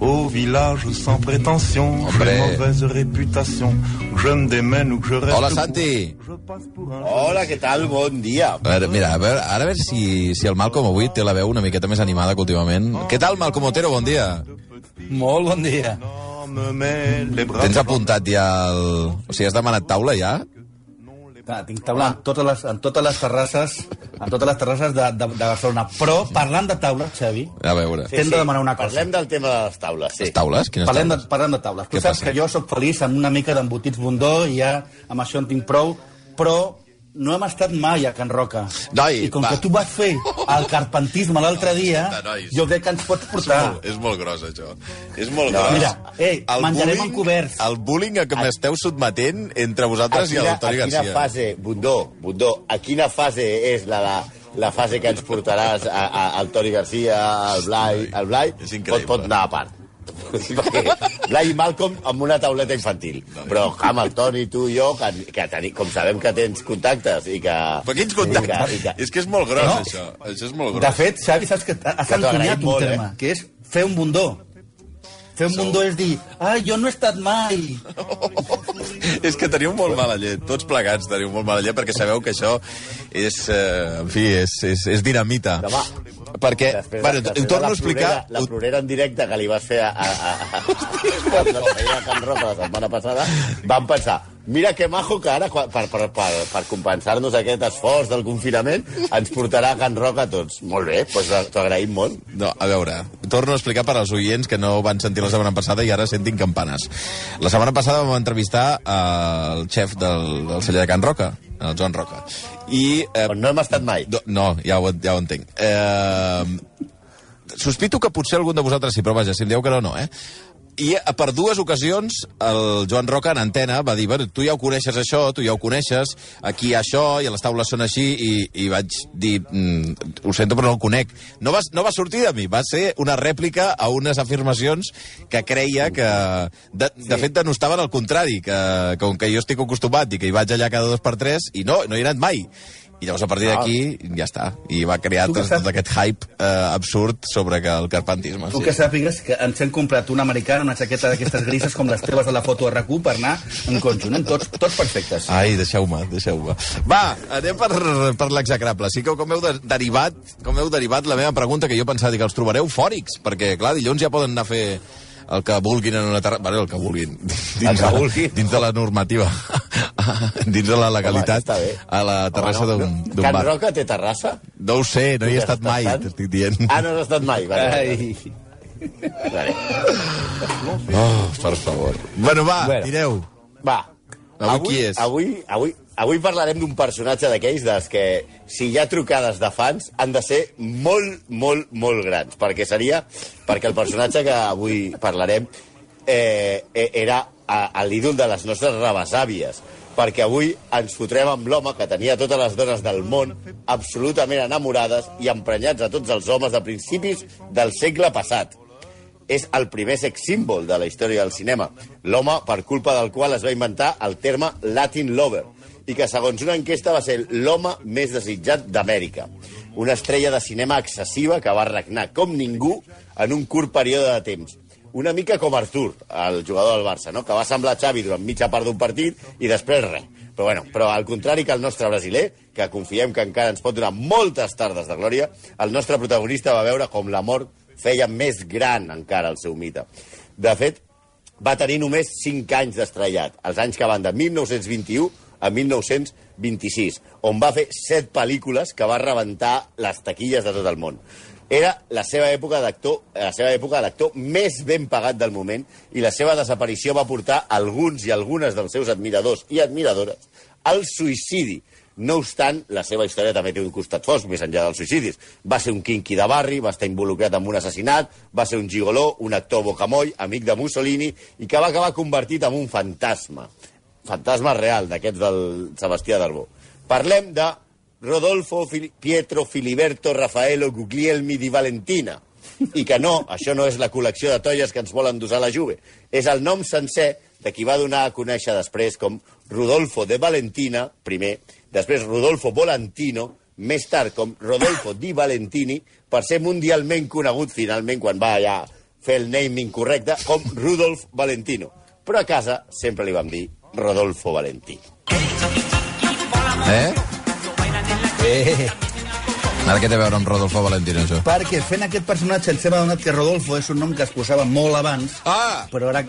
Au village sans prétention, j'ai mauvaise réputation. Je me démène ou que je reste. Hola, Santi. Hola, què tal? Bon dia. A veure, mira, a veure, ara a veure si, si el Malcom avui té la veu una miqueta més animada que últimament. Què tal, Malcom Otero? Bon dia. Molt bon dia. Tens apuntat ja el... O sigui, has demanat taula ja? Ah, tinc taula en totes les, en totes les terrasses en totes les terrasses de, de, de Barcelona. Però, parlant de taula, Xavi, A veure. T'hem de demanar una cosa. Parlem del tema de les taules, sí. Les taules? Quines parlem de, taules? parlem de taules. Tu Què saps passa? que jo sóc feliç amb una mica d'embotits bondó i ja amb això en tinc prou, però no hem estat mai a Can Roca. Noi, I com va. que tu vas fer el carpentisme l'altre dia, Escolta, nois. jo crec que ens pots És portar. molt, és molt gros, això. És molt No, gros. mira, ei, menjarem bullying- encoberts. El bullying a què m'esteu sotmetent entre vosaltres i quina, el Toni a quina Garcia. fase, Bundó, Bundó, a quina fase és la, la, la fase que ens portaràs a, a, al Toni Garcia, al Blai, al Blai? És. Pot, pot anar a part. Blai i Malcolm amb una tauleta infantil. Però amb el Toni, tu i jo, que, que teni, com sabem que tens contactes i que... Però quins i contactes? que, i que, És que és molt gros, No. això. Això és molt gros. De fet, Xavi, saps que has encunyat un molt, terme, eh? que és fer un bundó. Fer un bundó és dir, ah, jo no he estat mai. és que teniu molt mala llet, tots plegats teniu molt mala llet, perquè sabeu que això és, eh, en fi, és, és, és dinamita. Demà. Perquè, Després, bueno, després ho torno a la explicar... Plorera, la plorera en directe que li vas fer a, a, a, a, a la feina de Can Roca la setmana passada, vam pensar, mira que majo que ara, per, per, per, per compensar-nos aquest esforç del confinament, ens portarà a Can Roca a tots. Molt bé, doncs t'ho agraïm molt. No, a veure, torno a explicar per als oients que no van sentir la setmana passada i ara sentin campanes. La setmana passada vam entrevistar el xef del, del celler de Can Roca, el Joan Roca. I... Eh, On no hem estat mai. no, no ja, ho, ja ho entenc. Eh, sospito que potser algun de vosaltres sí, però vaja, si em dieu que no, no, eh? I per dues ocasions el Joan Roca en antena va dir bueno, tu ja ho coneixes això, tu ja ho coneixes, aquí hi ha això i les taules són així i, i vaig dir, mm, ho sento però no el conec. No va, no va sortir de mi, va ser una rèplica a unes afirmacions que creia que... De, de fet, denostaven el contrari, que com que jo estic acostumat i que hi vaig allà cada dos per tres i no, no hi he anat mai. I llavors a partir d'aquí ja està. I va crear tot, tot aquest hype eh, absurd sobre que el carpentisme. Tu que sàpigues que ens hem comprat una americana, una jaqueta d'aquestes grises com les teves de la foto RQ per anar en conjunt, eh? tots, tots perfectes. Ai, deixeu-me, deixeu-me. Va, anem per, per l'execrable. Sí que com heu de, derivat, com heu derivat la meva pregunta, que jo pensava que els trobareu fòrics, perquè, clar, dilluns ja poden anar a fer el que vulguin en una terrassa... Bueno, el que vulguin. Dins, que vulguin. Dins de la normativa. dins de la legalitat. bé. a la terrassa Home, d'un no, d'un Can bar. Roca té terrassa? No ho sé, no hi he estat mai, t'estic dient. Ah, no has estat mai. Vale, vale. Ai. vale. Oh, per favor. Bueno, va, Bueno. direu. Va. Avui qui és? Avui, avui, avui parlarem d'un personatge d'aquells dels que, si hi ha trucades de fans, han de ser molt, molt, molt grans. Perquè seria... Perquè el personatge que avui parlarem eh, eh, era l'ídol de les nostres rebesàvies. Perquè avui ens fotrem amb l'home que tenia totes les dones del món absolutament enamorades i emprenyats a tots els homes de principis del segle passat és el primer sex símbol de la història del cinema. L'home per culpa del qual es va inventar el terme Latin Lover i que segons una enquesta va ser l'home més desitjat d'Amèrica. Una estrella de cinema excessiva que va regnar com ningú en un curt període de temps. Una mica com Artur, el jugador del Barça, no? que va semblar Xavi durant mitja part d'un partit i després res. Però, bueno, però al contrari que el nostre brasiler, que confiem que encara ens pot donar moltes tardes de glòria, el nostre protagonista va veure com la mort feia més gran encara el seu mite. De fet, va tenir només 5 anys d'estrellat, els anys que van de 1921 a 1926, on va fer 7 pel·lícules que va rebentar les taquilles de tot el món. Era la seva època d'actor, la seva època d'actor més ben pagat del moment i la seva desaparició va portar alguns i algunes dels seus admiradors i admiradores al suïcidi. No obstant, la seva història també té un costat fosc, més enllà dels suïcidis. Va ser un quinqui de barri, va estar involucrat en un assassinat, va ser un gigoló, un actor bocamoll, amic de Mussolini, i que va acabar convertit en un fantasma. Fantasma real, d'aquests del Sebastià d'Arbó. Parlem de Rodolfo Fili Pietro Filiberto Raffaello Guglielmi di Valentina, I que no, això no és la col·lecció de tolles que ens volen dosar la Juve. És el nom sencer de qui va donar a conèixer després com Rodolfo de Valentina, primer, després Rodolfo Volantino, més tard com Rodolfo di Valentini, per ser mundialment conegut finalment quan va allà fer el naming correcte, com Rudolf Valentino. Però a casa sempre li vam dir Rodolfo Valentino. Eh? Eh, Ara què té a veure amb Rodolfo Valentino, això? perquè fent aquest personatge ens hem adonat que Rodolfo és un nom que es posava molt abans, Ah! però ara,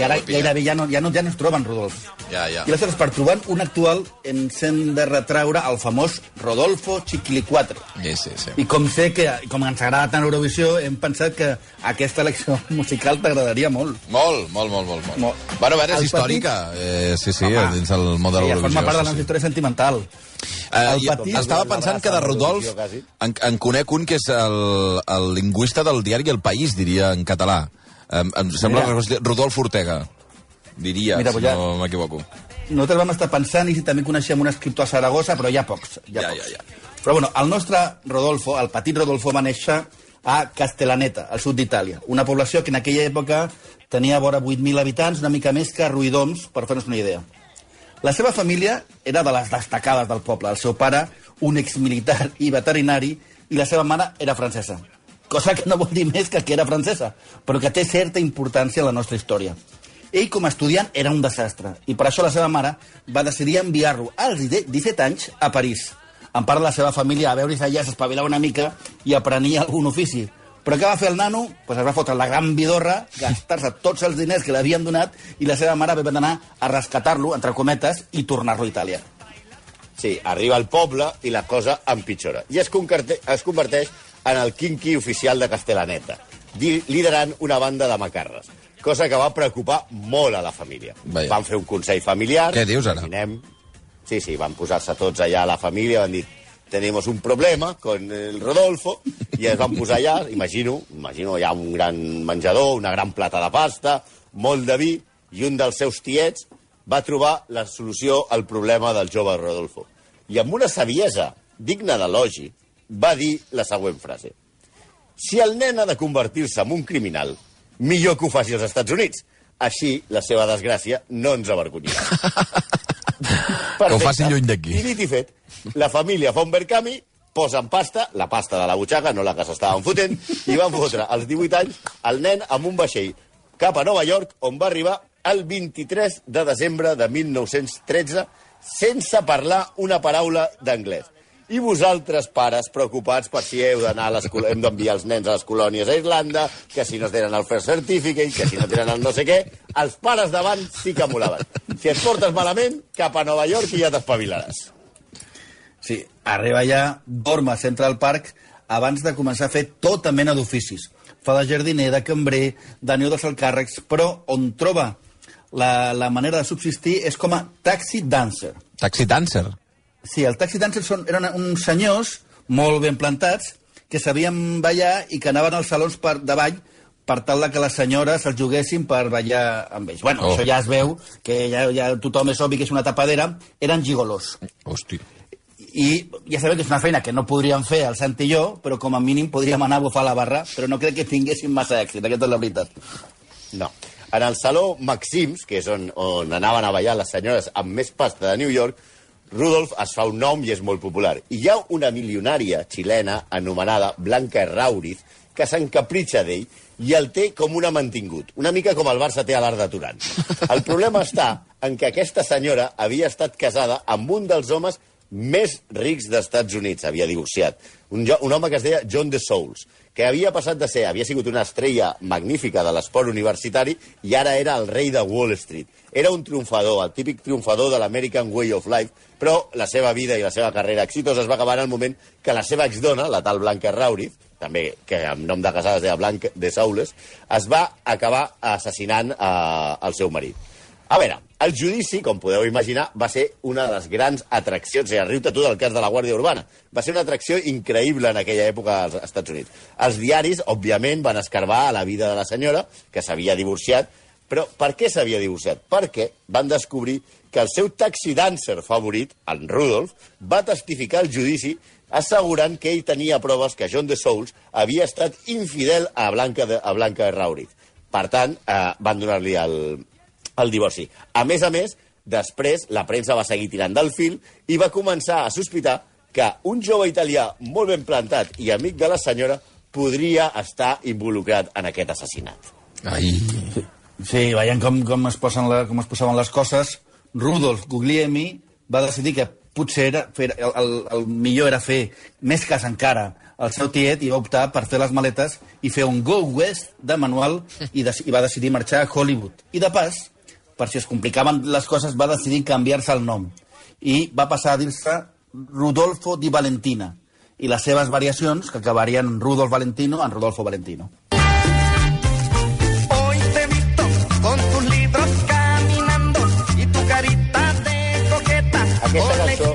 que ara gairebé ja no, ja no, ja no es troben Rodolf. Ja, ja. I aleshores, per trobar un actual, ens hem de retraure el famós Rodolfo Chiquilicuatre. Sí, sí, sí. I com sé que, com ens agrada tant Eurovisió, hem pensat que aquesta elecció musical t'agradaria molt. Molt, molt, molt, molt. molt. Molt. Bueno, a veure, és El històrica. Eh, sí, sí, Home, dins el món de Ja l'Eurovisió. forma part de la sí, nostra sí. història sentimental. Eh, El petit- estava pensant que de Rodolf en, en conec un que és el, el lingüista del diari El País, diria, en català. Em, em sembla Mira. que Rodolf Ortega, diria, Mira, si ja- no m'equivoco. Nosaltres vam estar pensant i si també coneixem un escriptor a Saragossa, però hi ha pocs. Hi ha Ja, pocs. ja, ja. Però bueno, el nostre Rodolfo, el petit Rodolfo, va néixer a Castellaneta, al sud d'Itàlia. Una població que en aquella època tenia vora 8.000 habitants, una mica més que Ruidoms, per fer-nos una idea. La seva família era de les destacades del poble. El seu pare, un exmilitar i veterinari, i la seva mare era francesa. Cosa que no vol dir més que que era francesa, però que té certa importància en la nostra història. Ell, com a estudiant, era un desastre, i per això la seva mare va decidir enviar-lo als 17 anys a París. En part de la seva família, a veure si allà s'espavilava una mica i aprenia algun ofici. Però què va fer el nano? Pues es va fotre la gran vidorra, gastar-se tots els diners que li havien donat i la seva mare va d'anar a rescatar-lo, entre cometes, i tornar-lo a Itàlia. Sí, arriba al poble i la cosa empitjora. I es, es converteix en el quinqui oficial de Castellaneta, liderant una banda de macarres, cosa que va preocupar molt a la família. Vaja. Van fer un consell familiar... Què dius, ara? Imaginem, sí, sí, van posar-se tots allà a la família, van dir tenemos un problema con el Rodolfo, i es van posar allà, imagino, imagino hi ha un gran menjador, una gran plata de pasta, molt de vi, i un dels seus tiets va trobar la solució al problema del jove Rodolfo. I amb una saviesa digna d'elogi, va dir la següent frase. Si el nen ha de convertir-se en un criminal, millor que ho faci als Estats Units. Així, la seva desgràcia no ens avergonyirà. Que ho facin lluny d'aquí. I dit i fet, la família fa un verkami, posen pasta, la pasta de la butxaca, no la que s'estaven fotent, i van fotre als 18 anys el nen amb un vaixell cap a Nova York, on va arribar el 23 de desembre de 1913 sense parlar una paraula d'anglès. I vosaltres, pares, preocupats per si heu d'anar a les col- hem d'enviar els nens a les colònies a Irlanda, que si no tenen el First Certificate, que si no tenen el no sé què, els pares davant sí que molaven. Si et portes malament, cap a Nova York i ja t'espavilaràs. Sí, arriba allà, dorm a Central Park abans de començar a fer tota mena d'oficis. Fa de jardiner, de cambrer, de neu dels alcàrrecs, però on troba la, la manera de subsistir és com a taxi dancer. Taxi Dancer. Sí, el taxi dancer són, eren uns senyors molt ben plantats que sabien ballar i que anaven als salons per, de ball per tal que les senyores els juguessin per ballar amb ells. Bueno, Oh. això ja es veu, que ja, ja tothom és obvi que és una tapadera. Eren gigolos. Hosti. I ja sabem que és una feina que no podríem fer el Santi i jo, però com a mínim podríem anar a bufar la barra, però no crec que tinguéssim massa èxit, aquesta és la veritat. No. En el saló Maxims, que és on, on anaven a ballar les senyores amb més pasta de New York, Rudolf es fa un nom i és molt popular. I hi ha una milionària xilena anomenada Blanca Rauriz que s'encapritxa d'ell i el té com una mantingut, una mica com el Barça té a l'art de Turan. El problema està en que aquesta senyora havia estat casada amb un dels homes més rics dels Estats Units, havia divorciat. Un, un home que es deia John de Souls, que havia passat de ser, havia sigut una estrella magnífica de l'esport universitari i ara era el rei de Wall Street. Era un triomfador, el típic triomfador de l'American Way of Life, però la seva vida i la seva carrera exitosa es va acabar en el moment que la seva exdona, la tal Blanca Rauriz, també que amb nom de casada es deia Blanca de Saules, es va acabar assassinant eh, el seu marit. A veure, el judici, com podeu imaginar, va ser una de les grans atraccions, i riu-te tu del cas de la Guàrdia Urbana. Va ser una atracció increïble en aquella època als Estats Units. Els diaris, òbviament, van escarbar a la vida de la senyora, que s'havia divorciat, però per què s'havia divorciat? Perquè van descobrir que el seu taxi dancer favorit, en Rudolf, va testificar al judici assegurant que ell tenia proves que John de Souls havia estat infidel a Blanca, de, a Blanca de Rauriz. Per tant, eh, van donar-li el, el divorci. A més a més, després la premsa va seguir tirant del fil i va començar a sospitar que un jove italià molt ben plantat i amic de la senyora podria estar involucrat en aquest assassinat. Ai. Sí, veient com, com, es posen la, com es posaven les coses, Rudolf Guglielmi va decidir que potser era, fer, el, el, el millor era fer més cas encara al seu tiet i va optar per fer les maletes i fer un Go West de manual i, de, i va decidir marxar a Hollywood. I de pas, per si es complicaven les coses, va decidir canviar-se el nom i va passar a dir-se Rodolfo di Valentina i les seves variacions, que acabarien en Rudolf Valentino, en Rodolfo Valentino. Hoy te visto con tus libros caminando y tu carita de coqueta. Aquesta cançó,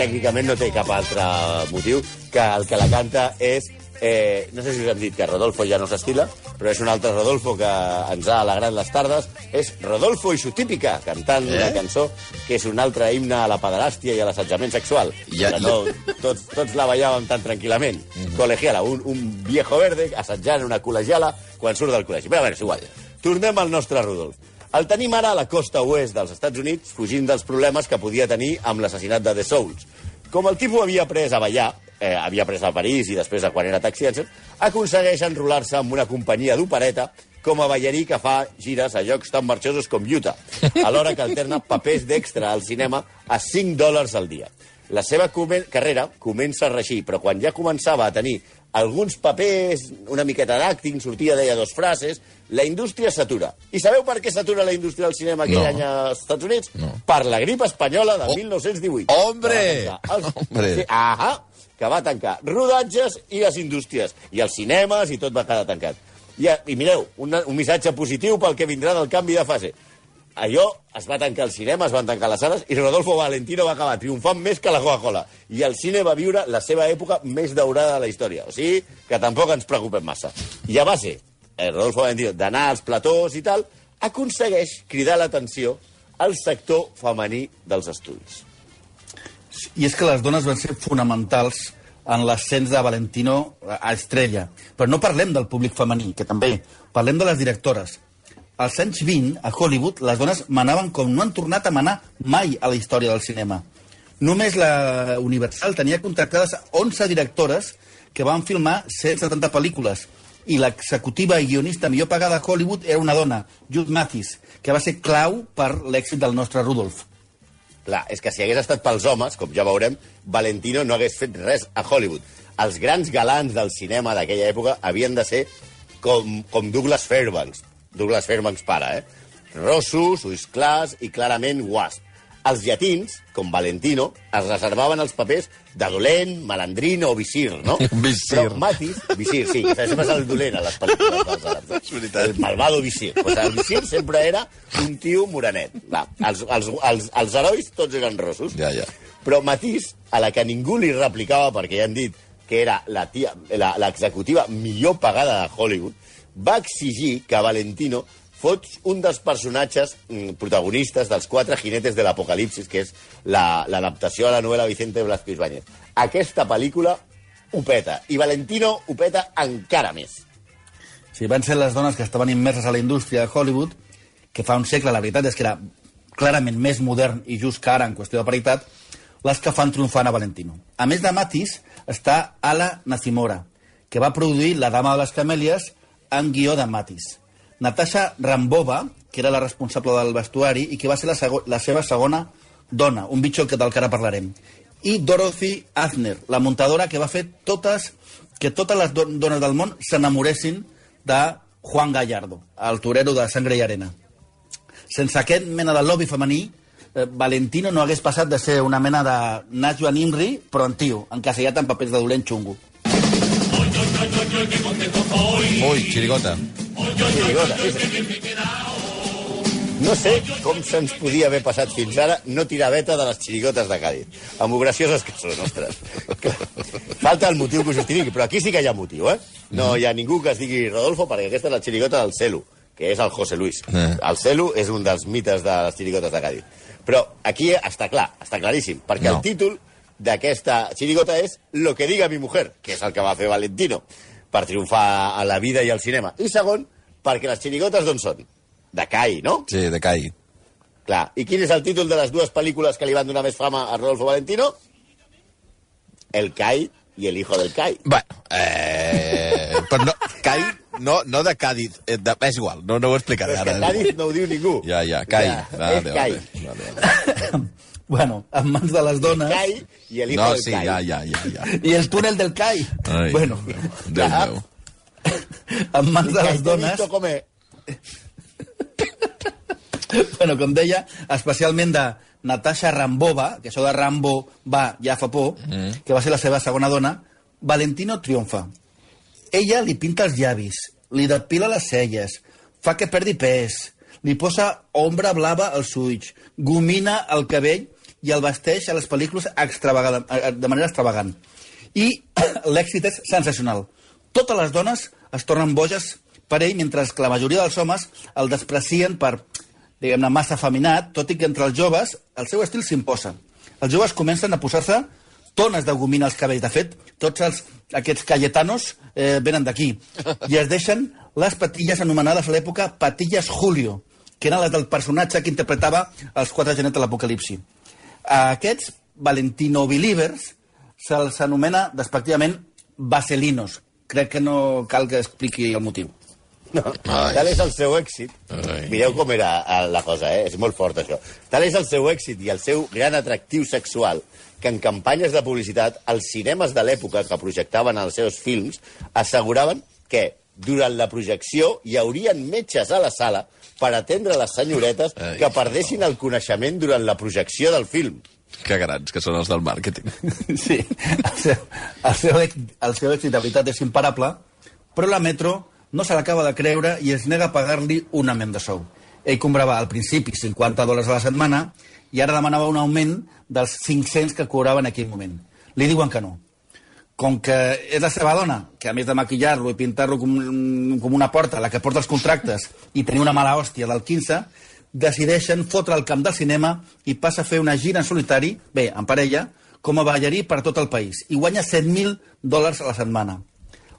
tècnicament, no té cap altre motiu que el que la canta és... Eh, no sé si us hem dit que Rodolfo ja no s'estila, però és un altre Rodolfo que ens ha alegrat les tardes. És Rodolfo i su típica, cantant eh? una cançó que és un altre himne a la pederàstia i a l'assetjament sexual. Ja- que no, tots, tots la ballàvem tan tranquil·lament. Mm -hmm. Colegiala, un, un viejo verde assetjant una col·legiala quan surt del col·legi. Però a veure, és igual. Tornem al nostre Rodolf. El tenim ara a la costa oest dels Estats Units, fugint dels problemes que podia tenir amb l'assassinat de The Souls. Com el tipus havia pres a ballar, eh, havia pres a París i després a quan era taxi, aconsegueix enrolar-se amb una companyia d'opereta com a ballarí que fa gires a llocs tan marxosos com Utah, alhora que alterna papers d'extra al cinema a 5 dòlars al dia. La seva comen carrera comença a reixir, però quan ja començava a tenir alguns papers, una miqueta d'acting, sortia, deia dos frases, la indústria s'atura. I sabeu per què s'atura la indústria del cinema aquell No. any als Estats Units? No. Per la grip espanyola de Oh. 1918. Hombre! Els- Hombre! Sí, ahà, que va tancar rodatges i les indústries, i els cinemes, i tot va quedar tancat. I, i mireu, un, un missatge positiu pel que vindrà del canvi de fase. Allò es va tancar el cinema, es van tancar les sales, i Rodolfo Valentino va acabar triomfant més que la Coca-Cola. I el cine va viure la seva època més daurada de la història. O sigui, que tampoc ens preocupem massa. I a base, eh, Rodolfo Valentino, d'anar als platós i tal, aconsegueix cridar l'atenció al sector femení dels estudis. I és que les dones van ser fonamentals en l'ascens de Valentino a estrella. Però no parlem del públic femení, que també. Parlem de les directores. Als anys 20, a Hollywood, les dones manaven com no han tornat a manar mai a la història del cinema. Només la Universal tenia contractades 11 directores que van filmar 170 pel·lícules i l'executiva i guionista millor pagada a Hollywood era una dona, Jude Mathis, que va ser clau per l'èxit del nostre Rudolf. Clar, és que si hagués estat pels homes, com ja veurem, Valentino no hagués fet res a Hollywood. Els grans galants del cinema d'aquella època havien de ser com, com Douglas Fairbanks. Douglas Fairbanks pare, eh? Rossos, ulls clars i clarament guasp. Els llatins, com Valentino, es reservaven els papers de dolent, malandrín o visir, no? Visir. Però Matis, visir, sí, sempre és el dolent a les pel·lícules dels àrabs. És veritat. El malvado visir. Pues el visir sempre era un tio morenet. Va, els, els, els, els herois tots eren rossos. Ja, ja. Però Matís, a la que ningú li replicava, perquè ja han dit que era la tia- la- l'executiva millor pagada de Hollywood, va exigir que Valentino fos un dels personatges mm, protagonistes dels quatre jinetes de l'apocalipsis, que és la- l'adaptació la, a la novel·la Vicente Blasco Ibáñez. Aquesta pel·lícula ho peta, i Valentino ho peta encara més. Sí, van ser les dones que estaven immerses a la indústria de Hollywood, que fa un segle, la veritat és que era clarament més modern i just que ara en qüestió de paritat, les que fan triomfant a Valentino. A més de Matis, està Ala Nacimora, que va produir La dama de les camèlies en guió de Matis. Natasha Rambova, que era la responsable del vestuari i que va ser la, sego la seva segona dona, un bitxo que del que ara parlarem. I Dorothy Azner, la muntadora que va fer totes que totes les do dones del món s'enamoressin de Juan Gallardo, el torero de Sangre i Arena. Sense aquest mena de lobby femení, eh, Valentino no hagués passat de ser una mena de Najwa Nimri, però en tio, encasellat en papers de dolent xungo. Ui, xirigota. Sí. No sé com se'ns podia haver passat fins ara no tirar veta de les xirigotes de Cádiz. Amb gracioses que són, ostres. Falta el motiu que ho justifiqui, però aquí sí que hi ha motiu, eh? No hi ha ningú que es digui Rodolfo, perquè aquesta és la xirigota del Celu, que és el José Luis. Eh. El Celu és un dels mites de les xirigotes de Cádiz. Però aquí està clar, està claríssim, perquè No. el títol d'aquesta xirigota és Lo que diga mi mujer, que és el que va fer Valentino per triomfar a la vida i al cinema. I segon, perquè les xirigotes d'on són? De CAI, no? Sí, de Cai. Clar. I quin és el títol de les dues pel·lícules que li van donar més fama a Rodolfo Valentino? El CAI i el hijo del CAI. Bueno, eh... però no, Cai, no, no de Cádiz, eh, de, és igual, no, no ho explicaré Però és ara. que Cádiz no ho diu ningú. Ja, ja, Cai. Ja, vale, és Cai. Vale, vale. Bueno, en mans de les dones... CAI i el hijo No, del sí, CAI. ja, ja, ja, ja. I el túnel del CAI. Ai, bueno, Déu clar. meu. en mans de les dones... come... bueno, com deia, especialment de Natasha Rambova, que això de Rambo va, ja fa por, mm. que va ser la seva segona dona, Valentino triomfa. Ella li pinta els llavis, li depila les celles, fa que perdi pes, li posa ombra blava als ulls, gomina el cabell i el vesteix a les pel·lícules extravagant, eh, de manera extravagant. I l'èxit és sensacional. Totes les dones es tornen boges per ell, mentre que la majoria dels homes el desprecien per, diguem-ne, massa afeminat, tot i que entre els joves el seu estil s'imposa. Els joves comencen a posar-se tones de gomina als cabells. De fet, tots els, aquests cayetanos eh, venen d'aquí. I es deixen les patilles anomenades a l'època patilles Julio, que eren les del personatge que interpretava els quatre genets de l'Apocalipsi. A aquests Valentino Believers se'ls anomena despectivament vaselinos. Crec que no cal que expliqui el motiu. No, tal és el seu èxit. Ai. Mireu com era eh, la cosa, eh? és molt fort això. Tal és el seu èxit i el seu gran atractiu sexual que en campanyes de publicitat els cinemes de l'època que projectaven els seus films asseguraven que durant la projecció hi haurien metges a la sala per atendre les senyoretes Ai, que perdessin el coneixement durant la projecció del film. Que grans que són els del màrqueting. Sí, el seu, el, seu, èxit- el seu èxit de veritat és imparable, però la Metro no se l'acaba de creure i es nega a pagar-li un augment de sou. Ell cobrava al principi 50 dòlars a la setmana i ara demanava un augment dels 500 que cobrava en aquell moment. Li diuen que no. Com que és la seva dona, que a més de maquillar-lo i pintar-lo com, com una porta, la que porta els contractes, i tenir una mala hòstia del 15, decideixen fotre al camp del cinema i passa a fer una gira en solitari, bé, en parella, com a ballarí per tot el país, i guanya 100.000 dòlars a la setmana.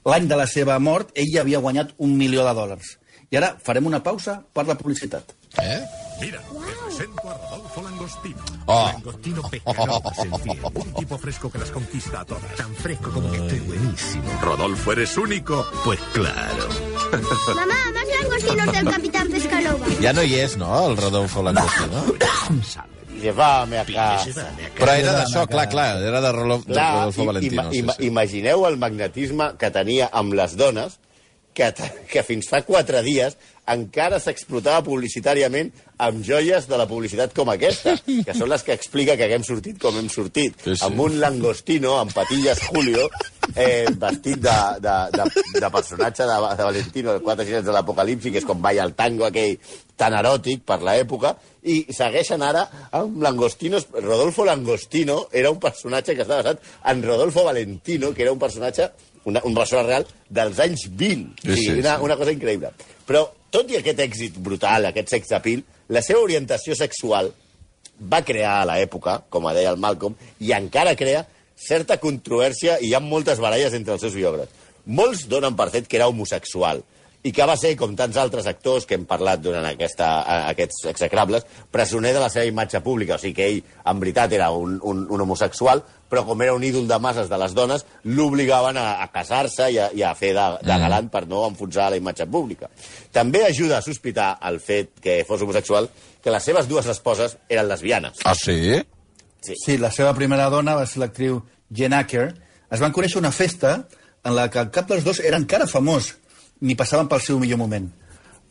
L'any de la seva mort, ell havia guanyat un milió de dòlars. I ara farem una pausa per la publicitat. Eh? Mira, te presento a Rodolfo Langostino. Oh. Langostino pescador sencillo. Un tipo fresco que las conquista a todas. Tan fresco como que estoy buenísimo. Rodolfo, ¿eres único? Pues claro. Mamá, más langostinos del Capitán Pescanova. Ja no hi és, no, el Rodolfo Langostino? Va a casa. Però era d'això, clar, clar, era de Rolo- de Clar, Rodolfo Valentino. ima- sí, ima- sí. Imagineu el magnetisme que tenia amb les dones que, que fins fa quatre dies encara s'explotava publicitàriament amb joies de la publicitat com aquesta, que són les que explica que haguem sortit com hem sortit, Sí, sí. amb un langostino, amb patilles Julio, eh, vestit de, de, de, de personatge de, de Valentino, de quatre cinets de l'Apocalipsi, que és com balla el tango aquell tan eròtic per l'època, i segueixen ara amb Langostinos. Rodolfo Langostino era un personatge que estava basat en Rodolfo Valentino, que era un personatge, una, un personatge real dels anys 20. Sí, o sigui, sí, una, sí. una cosa increïble. Però, tot i aquest èxit brutal, aquest sex appeal, la seva orientació sexual va crear a l'època, com deia el Malcolm, i encara crea certa controvèrsia i hi ha moltes baralles entre els seus biògrafs. Molts donen per fet que era homosexual i que va ser, com tants altres actors que hem parlat durant aquesta, aquests execrables, presoner de la seva imatge pública. O sigui que ell, en veritat, era un, un, un homosexual, però com era un ídol de masses de les dones, l'obligaven a, a casar-se i, a, i a fer de, de galant per no enfonsar la imatge pública. També ajuda a sospitar el fet que fos homosexual que les seves dues esposes eren lesbianes. Ah, sí? Sí, la seva primera dona va ser l'actriu Jen Acker. Es van conèixer una festa en la que cap dels dos era encara famós, ni passaven pel seu millor moment.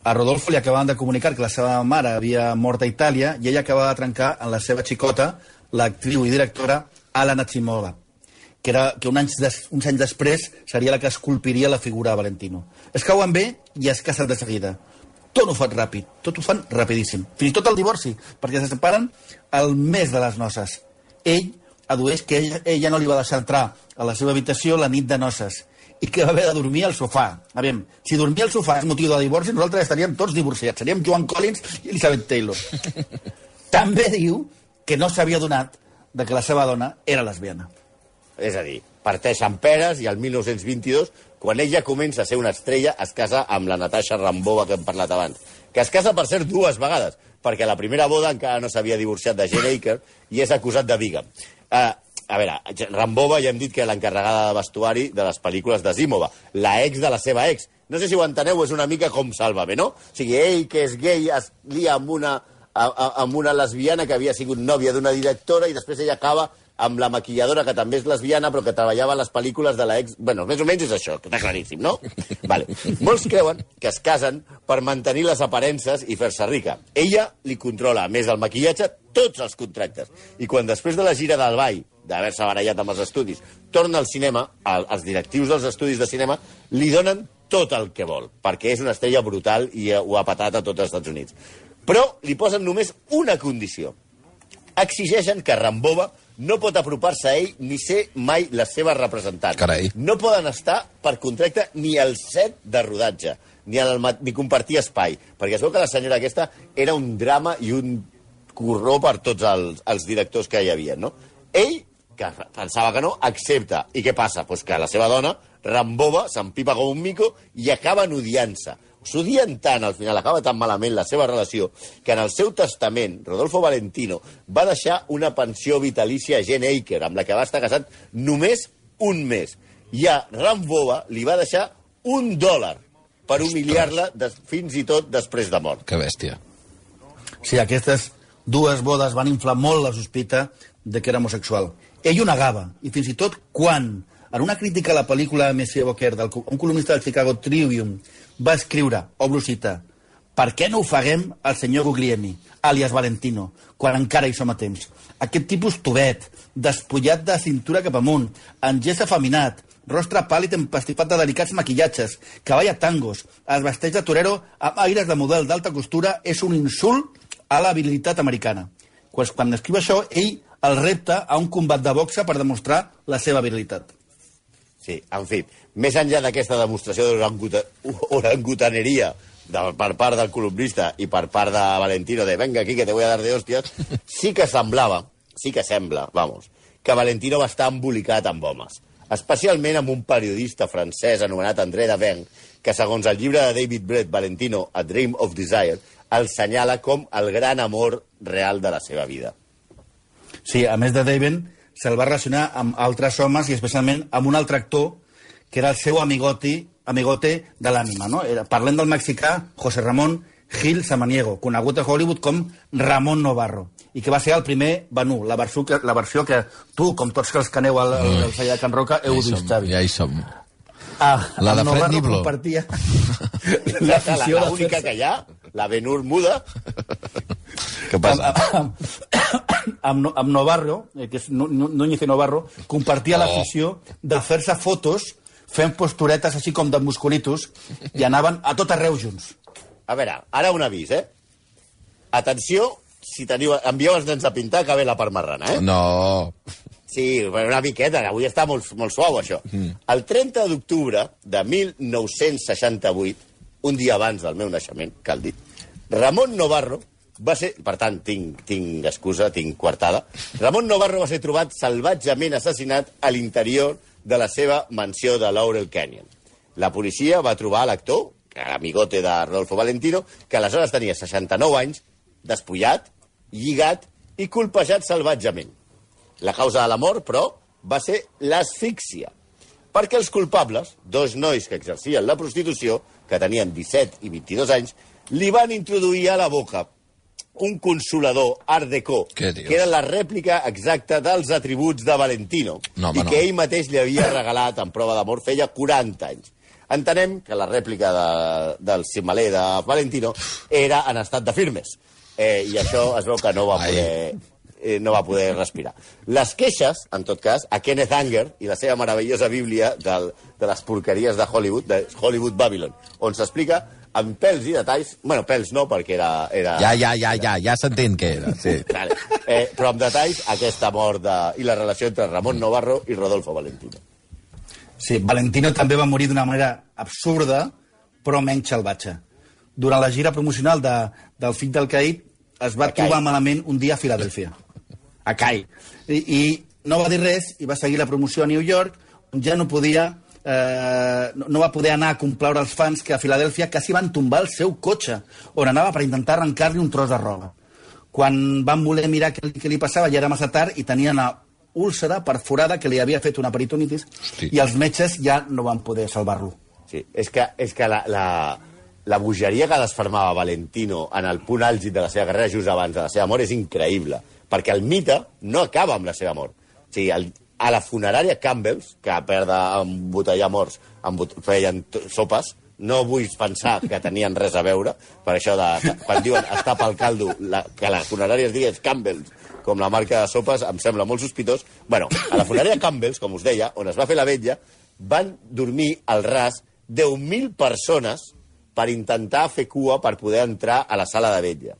A Rodolfo li acabaven de comunicar que la seva mare havia mort a Itàlia i ella acabava de trencar en la seva xicota, l'actriu i directora Alana Chimova, que, era, que un anys des, uns anys després seria la que esculpiria la figura de Valentino. Es cauen bé i es casen de seguida. Tot ho fan ràpid, tot ho fan rapidíssim. Fins i tot el divorci, perquè se separen el mes de les noces. Ell adueix que ella, ella no li va deixar entrar a la seva habitació la nit de noces i que va haver de dormir al sofà. A veure, si dormir al sofà és motiu de divorci, nosaltres estaríem tots divorciats. Seríem Joan Collins i Elizabeth Taylor. També diu que no s'havia donat de que la seva dona era lesbiana. És a dir, parteixen peres i el 1922, quan ella comença a ser una estrella, es casa amb la Natasha Rambova que hem parlat abans. Que es casa, per cert, dues vegades, perquè a la primera boda encara no s'havia divorciat de Jane Aker i és acusat de bigam. Uh, a veure, Rambova ja hem dit que l'encarregada de vestuari de les pel·lícules de Zimova, la ex de la seva ex. No sé si ho enteneu, és una mica com Sálvame, no? O sigui, ell, que és gay, es lia amb una, a- a- amb una lesbiana que havia sigut nòvia d'una directora i després ella acaba amb la maquilladora, que també és lesbiana, però que treballava a les pel·lícules de la ex... Bueno, més o menys és això, que està claríssim, no? Vale. Molts creuen que es casen per mantenir les aparences i fer-se rica. Ella li controla, a més del maquillatge, tots els contractes. I quan després de la gira del ball, d'haver-se barallat amb els estudis, torna al cinema, al, els directius dels estudis de cinema li donen tot el que vol, perquè és una estrella brutal i ho ha patat a tots els Estats Units. Però li posen només una condició. Exigeixen que Rambova no pot apropar-se a ell ni ser mai la seva representant. Carai. No poden estar per contracte ni al set de rodatge, ni, en el, ni compartir espai, perquè es veu que la senyora aquesta era un drama i un corró per tots els, els directors que hi havia, no? Ell, que pensava que no, accepta. I què passa? Pues que la seva dona, Rambova, s'empipa com un mico i acaben odiant-se. S'odien tant, al final, acaba tan malament la seva relació, que en el seu testament, Rodolfo Valentino va deixar una pensió vitalícia a Jane Aker, amb la que va estar casat només un mes. I a Rambova li va deixar un dòlar per humiliar-la des- fins i tot després de mort. Que bèstia. Sí, aquestes dues bodes van inflar molt la sospita de que era homosexual. Ell ho negava, i fins i tot quan, en una crítica a la pel·lícula Monsieur Booker, del, un columnista del Chicago Tribune, va escriure, obro cita, per què no ofeguem el senyor Guglielmi, alias Valentino, quan encara hi som a temps? Aquest tipus tubet, despullat de cintura cap amunt, amb gest afeminat, rostre pàl·lid empastifat de delicats maquillatges, que balla tangos, es vesteix de torero amb aires de model d'alta costura, és un insult a la virilitat americana. Pues, quan escriu això, ell el repta a un combat de boxa per demostrar la seva virilitat. Sí, en fi, més enllà d'aquesta demostració d'orangutaneria per part del columnista i per part de Valentino de venga aquí que te voy a dar de hòsties, sí que semblava, sí que sembla, vamos, que Valentino va estar embolicat amb homes. Especialment amb un periodista francès anomenat André Davin, que segons el llibre de David Brett, Valentino, A Dream of Desire, el senyala com el gran amor real de la seva vida. Sí, a més de Daven, se'l va relacionar amb altres homes i especialment amb un altre actor que era el seu amigoti, amigote de l'ànima, no? Era, parlem del mexicà José Ramón Gil Samaniego, conegut a Hollywood com Ramon Novarro, i que va ser el primer Benú, la versió que, la versió que tu, com tots els que aneu al, al, al celler de Can Roca, heu Ja vist, som, Xavi. ja hi som. Ah, La de Fred Niblo. compartia La, la, la de única que hi ha, la Benur muda, Què passa? amb, amb, amb, No- amb Novarro, eh, que és Núñez i Novarro, compartia Oh. l'afició de fer-se fotos fent posturetes així com de musculitos i anaven a tot arreu junts. A veure, ara un avís, eh? Atenció, si teniu... Envieu els nens a pintar, que ve la part marrana, eh? No. Sí, una miqueta, que avui està molt, molt suau, això. Mm. El 30 d'octubre de 1968, un dia abans del meu naixement, cal dir, Ramon Novarro va ser... Per tant, tinc, tinc excusa, tinc coartada. Ramon Novarro va ser trobat salvatgement assassinat a l'interior de la seva mansió de Laurel Canyon. La policia va trobar l'actor, amigote de Rodolfo Valentino, que aleshores tenia 69 anys, despullat, lligat i colpejat salvatgement. La causa de la mort, però, va ser l'asfíxia. Perquè els culpables, dos nois que exercien la prostitució, que tenien 17 i 22 anys, li van introduir a la boca un consolador art dius? que era la rèplica exacta dels atributs de Valentino, No, home, i no. que ell mateix li havia regalat en prova d'amor feia 40 anys. Entenem que la rèplica de, del cimaler de Valentino era en estat de firmes, eh, i això es veu que no va Ai. poder eh, no va poder respirar. Les queixes, en tot cas, a Kenneth Anger i la seva meravellosa bíblia del, de les porqueries de Hollywood, de Hollywood Babylon, on s'explica amb pèls i detalls, bueno, pèls no, perquè era... era Ja, ja, ja, ja, ja s'entén què era, sí. Vale. Eh, però amb detalls aquesta mort de, i la relació entre Ramon Novarro i Rodolfo Valentino. Sí, Valentino també va morir d'una manera absurda, però menys salvatge. Durant la gira promocional de, del fill del Caïd es va trobar malament un dia a Filadèlfia. a Kai. I, I no va dir res i va seguir la promoció a New York, on ja no podia eh, no, va poder anar a complaure els fans que a Filadèlfia quasi van tombar el seu cotxe, on anava per intentar arrencar-li un tros de roba. Quan van voler mirar què, què li passava, ja era massa tard i tenia una úlcera perforada que li havia fet una peritonitis Hosti. i els metges ja no van poder salvar-lo. Sí, és que, és que la, la, la bogeria que desfermava Valentino en el punt àlgid de la seva carrera just abans de la seva mort és increïble, perquè el mite no acaba amb la seva mort. O sigui, el, a la funerària Campbell's, que a part d'embotellar morts feien sopes, no vull pensar que tenien res a veure, per això de, quan diuen està pel caldo, la, que la funerària es digués Campbell's, com la marca de sopes, em sembla molt sospitós. Bueno, a la funerària Campbell's, com us deia, on es va fer la vetlla, van dormir al ras 10.000 persones per intentar fer cua per poder entrar a la sala de vetlla.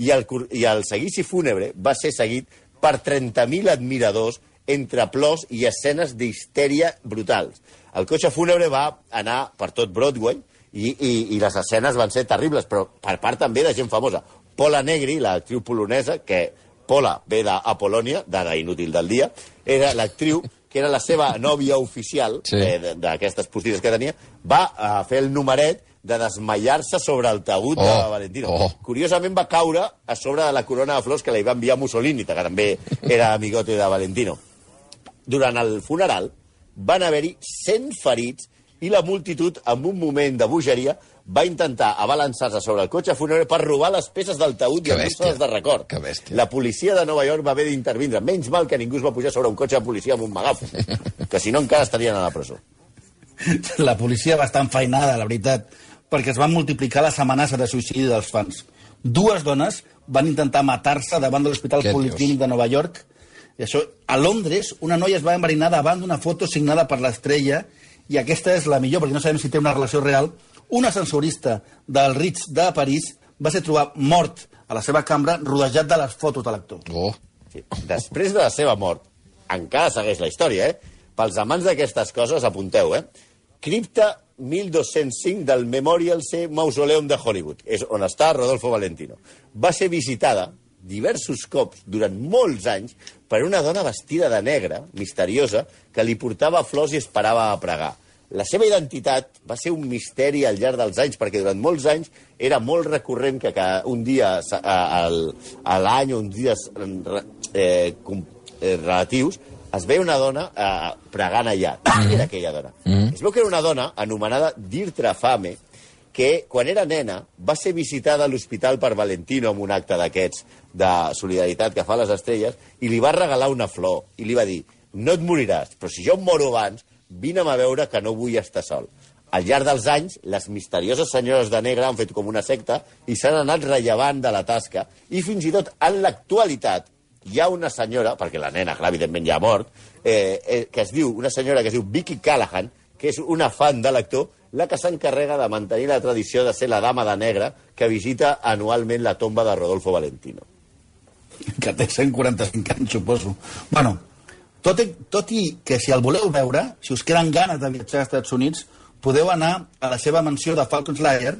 I el, i el seguici fúnebre va ser seguit per 30.000 admiradors entre plors i escenes d'histèria brutals. El cotxe fúnebre va anar per tot Broadway i, i, i les escenes van ser terribles, però per part també de gent famosa. Paula Negri, l'actriu polonesa, que Pola ve d'Apolònia, de la inútil del dia, era l'actriu que era la seva nòvia oficial Sí. eh, d'aquestes postires que tenia, va a fer el numeret de desmaiar-se sobre el taüt oh, de Valentino. oh. Curiosament va caure a sobre de la corona de flors que li va enviar Mussolini, que també era amigote de Valentino. Durant el funeral van haver-hi 100 ferits i la multitud, en un moment de bogeria, va intentar abalançar-se sobre el cotxe fúnebre per robar les peces del taüt i endur-se-les de record. Que bèstia. La policia de Nova York va haver d'intervindre. Menys mal que ningú es va pujar sobre un cotxe de policia amb un megàfon, que si no encara estarien a la presó. La policia va estar enfeinada, la veritat, perquè es van multiplicar les amenaces de suïcidi dels fans. Dues dones van intentar matar-se davant de l'Hospital Policlínic de Nova York. I això, a Londres, una noia es va enverinar davant d'una foto signada per l'estrella, i aquesta és la millor, perquè no sabem si té una relació real. Un ascensorista del Ritz de París va ser trobat mort a la seva cambra, rodejat de les fotos de l'actor. Oh. Sí. Després de la seva mort, encara segueix la història, eh? Pels amants d'aquestes coses, apunteu, eh? Cripta 1205 del Memorial C Mausoleum de Hollywood, és on està Rodolfo Valentino. Va ser visitada diversos cops durant molts anys per una dona vestida de negre, misteriosa, que li portava flors i esperava a pregar. La seva identitat va ser un misteri al llarg dels anys, perquè durant molts anys era molt recurrent que cada, un dia a, l'any, uns dies eh, com, eh, relatius, es veia una dona eh, pregant allà. Qui era aquella dona? Es veu que era una dona anomenada Dirtra Fame, que quan era nena va ser visitada a l'hospital per Valentino amb un acte d'aquests de solidaritat que fa les estrelles i li va regalar una flor i li va dir no et moriràs, però si jo em moro abans vine'm a veure que no vull estar sol. Al llarg dels anys, les misterioses senyores de negre han fet com una secta i s'han anat rellevant de la tasca i fins i tot en l'actualitat hi ha una senyora, perquè la nena, clar, evidentment ja ha mort, eh, eh, que es diu, una senyora que es diu Vicky Callahan, que és una fan de l'actor, la que s'encarrega de mantenir la tradició de ser la dama de negre que visita anualment la tomba de Rodolfo Valentino. que té 145 anys, suposo. Bueno, tot i, tot i que si el voleu veure, si us queden ganes de viatjar als Estats Units, podeu anar a la seva mansió de Falcons Lair,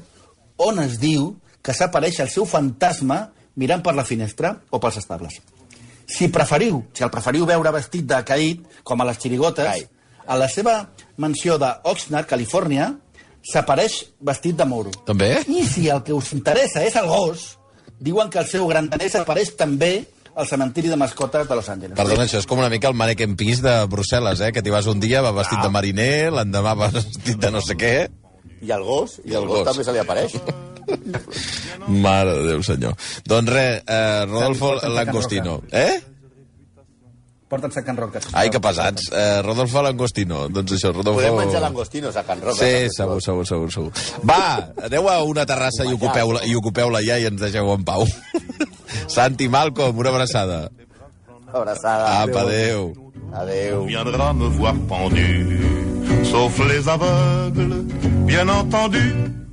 on es diu que s'apareix el seu fantasma mirant per la finestra o pels estables. Si preferiu, si el preferiu veure vestit de caït, com a les xirigotes, Cai. A la seva mansió de Oxnard, Califòrnia, s'apareix vestit de moro. També? I si el que us interessa és el gos, diuen que el seu gran danès apareix també al cementiri de mascotes de Los Angeles. Perdona, això és com una mica el mannequin pis de Brussel·les, eh? Que t'hi vas un dia, va vestit Ah. de mariner, l'endemà va vestit de no sé què. I el gos, i, I el el gos, gos. també se li apareix. Mare de Déu, senyor. Doncs res, eh, Rodolfo Langostino. Eh? Porten sac en roca. Ai, que pesats. Eh, Rodolfo Langostino. Doncs això, Rodolfo... Podem menjar langostinos a Can Roca. Sí, segur, segur, segur, segur. Va, aneu a una terrassa i ocupeu-la i ocupeu-la ja i ens deixeu en pau. Santi, Malcolm, una abraçada. Abraçada. Apa, adéu. Adéu. viendra me voir pendu, sauf les aveugles, bien entendu.